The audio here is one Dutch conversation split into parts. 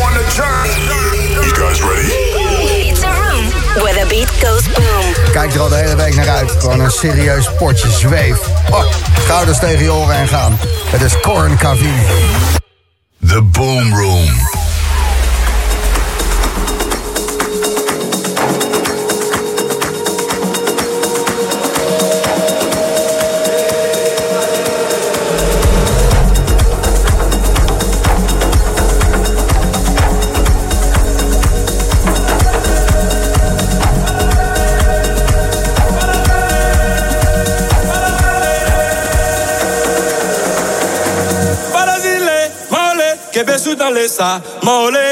on the journey. You guys ready? It's a room where the beat goes boom. Kijk er al de hele week naar uit. Gewoon een serieus potje zweef. Oh, schouders tegen je oren en gaan. Het is Corn Cavini. The Boom Room. molesta, molesta.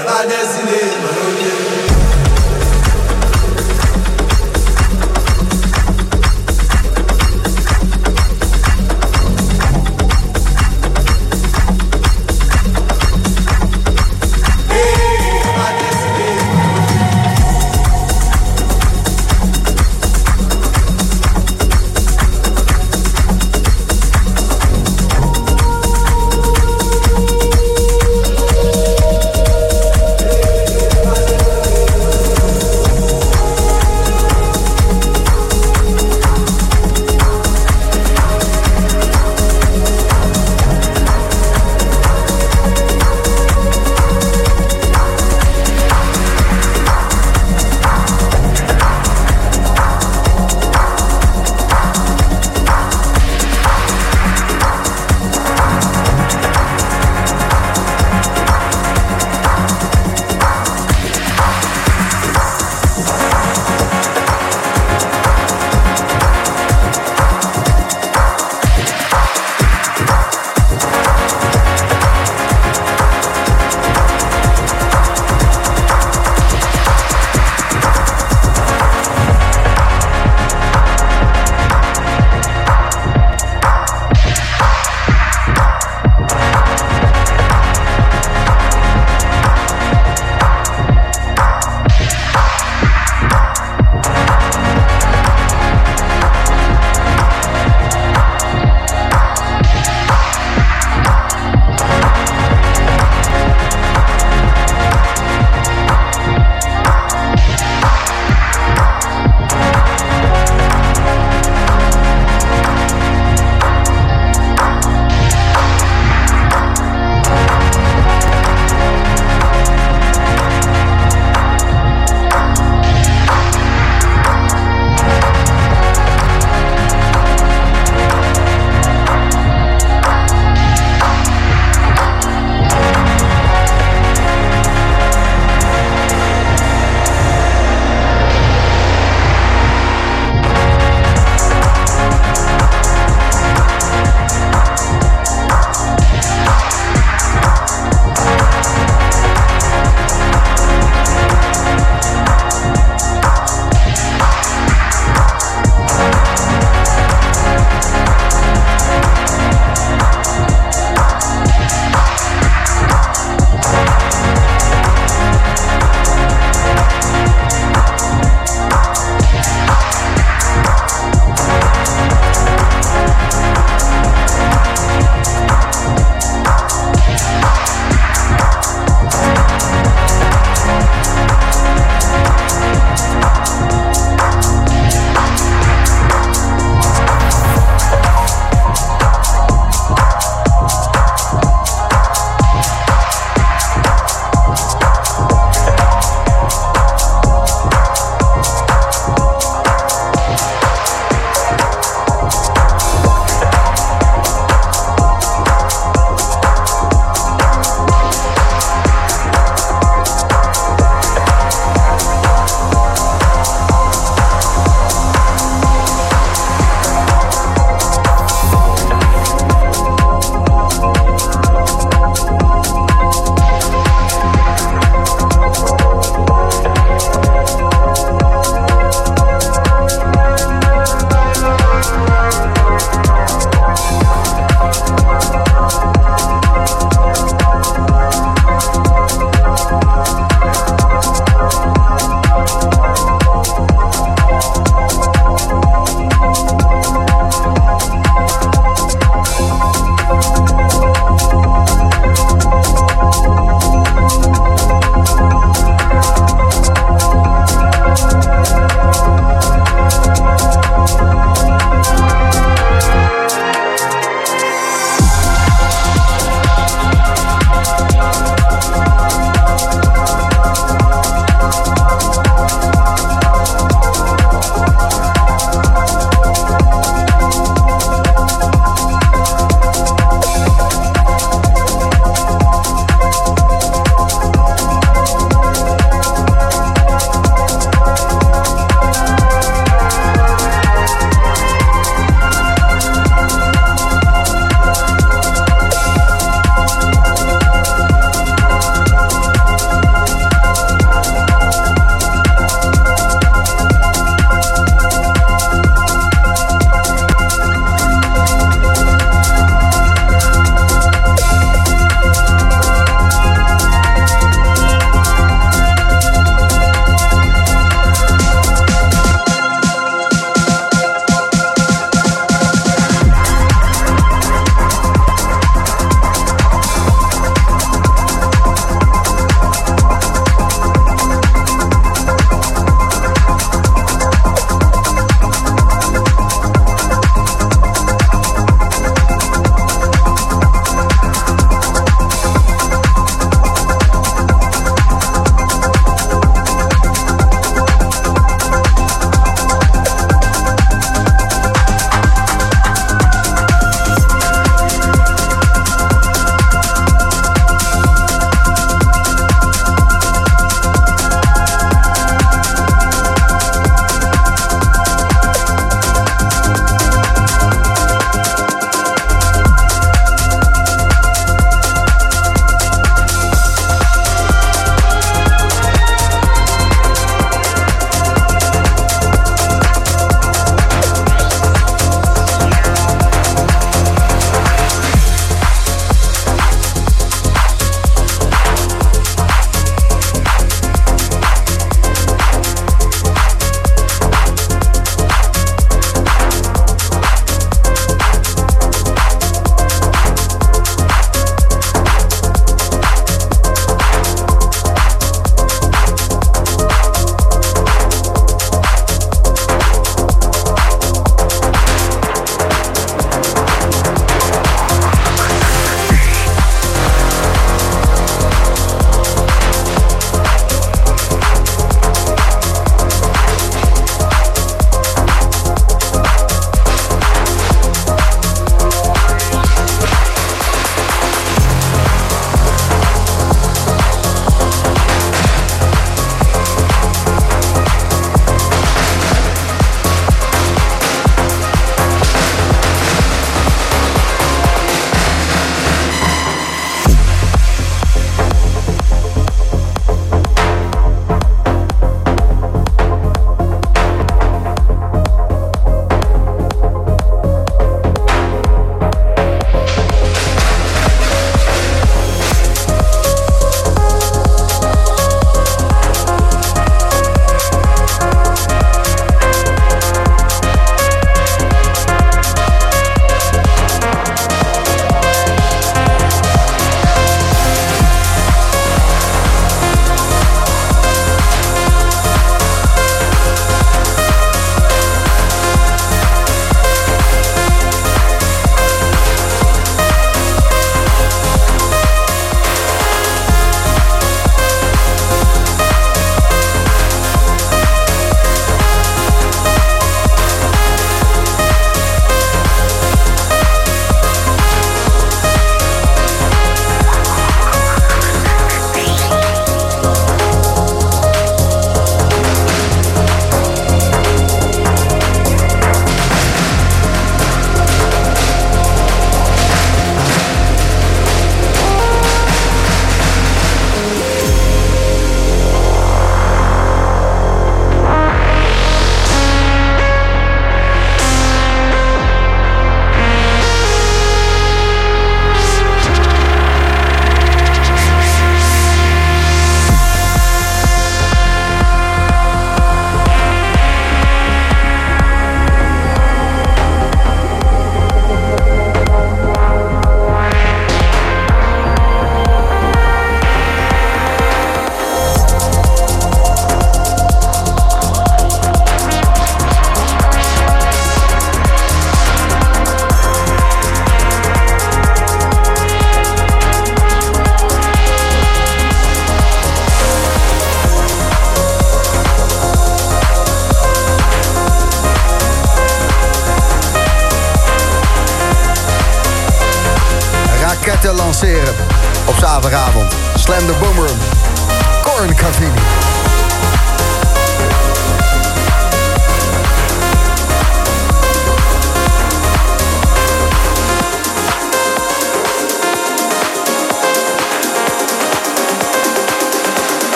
àbádẹ́sílẹ̀ mọ̀lódé.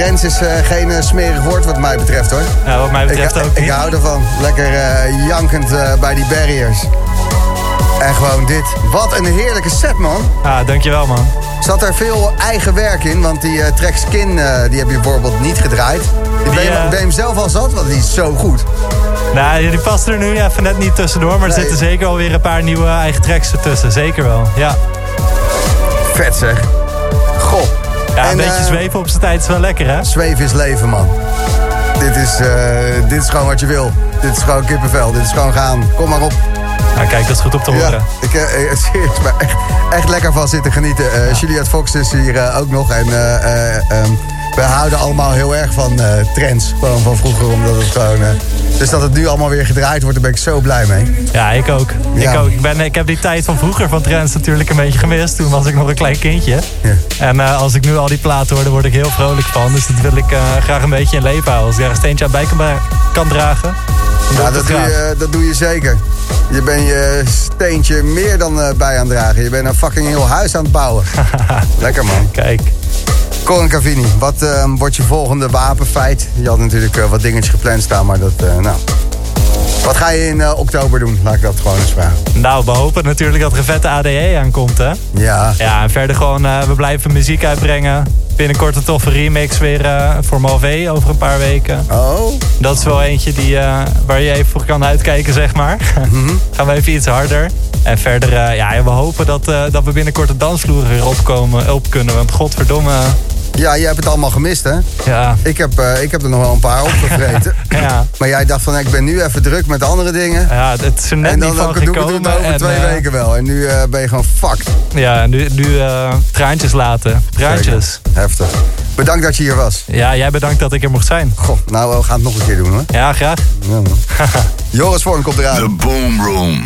Trends is eh, geen eh, smerig woord wat mij betreft, hoor. Ja, wat mij Ik, betreft ook ik niet. hou ervan. Lekker eh, jankend bij die barriers. En gewoon dit. Wat een heerlijke set, man. Ah, dankjewel, man. Zat er veel eigen werk in? Want die eh, track Skin, die heb je bijvoorbeeld niet gedraaid. Die ben, je hem zelf al zat? Want die is zo goed. Nou, die past er nu even net niet tussendoor, maar er Nee. zitten zeker alweer een paar nieuwe eigen tracks ertussen. Zeker wel, ja. Vet zeg. Goh. Ja, een En, beetje eh, zweven op zijn tijd is wel lekker, hè? Zweven is leven, man. Dit is, eh, dit is gewoon wat je wil. Dit is gewoon kippenvel. Dit is gewoon gaan. Kom maar op. Nou, kijk, dat is goed om te horen. ik eh, eh, serieus, maar echt, echt lekker van zitten genieten. Juliette Fox is hier ook nog. En eh, eh, ehm, we houden allemaal heel erg van eh, trends. Gewoon van vroeger, omdat het gewoon... eh, dus dat het nu allemaal weer gedraaid wordt, daar ben ik zo blij mee. Ja, ik ook. Ja. Ik ook. Ik, ben, ik heb die tijd van vroeger van trends natuurlijk een beetje gemist. Toen was ik nog een klein kindje. Ja. En eh, als ik nu al die platen hoor, daar word ik heel vrolijk van. Dus dat wil ik graag een beetje in leven houden. Als ik daar een steentje aan bij kan, kan dragen, Ja, dat doe, je, dat doe je zeker. Je bent je steentje meer dan bij aan het dragen. Je bent een fucking heel huis aan het bouwen. Lekker man. Kijk. Corin Cavini, wat eh, wordt je volgende wapenfeit? Je had natuurlijk eh, wat dingetjes gepland staan, maar dat, eh, nou... Wat ga je in eh, oktober doen? Laat ik dat gewoon eens vragen. Nou, we hopen natuurlijk dat er een vette ADE aankomt, hè? Ja, Ja, en verder gewoon, we blijven muziek uitbrengen. Binnenkort een toffe remix weer voor Malvé over een paar weken. oh, Dat is wel eentje die, waar je even voor kan uitkijken, zeg maar. Gaan we even iets harder. En verder, ja, we hopen dat, dat we binnenkort de dansvloer weer opkomen, op kunnen. Want godverdomme, ja, je hebt het allemaal gemist, hè? ja, Ik heb, eh, ik heb er nog wel een paar opgevreten. ja, maar jij dacht van, ik ben nu even druk met andere dingen. ja, het is er net en niet dan van ook, doe ik het gekomen. over en, twee eh, weken wel. En nu eh, ben je gewoon fucked. Ja, nu, nu eh, traantjes laten. Traantjes. Zeker. Heftig. Bedankt dat je hier was. Ja, jij bedankt dat ik er mocht zijn. Goh, nou, we gaan het nog een keer doen, hoor. Ja, graag. Ja, man. Joris Vorm komt eraan. The Boom Room.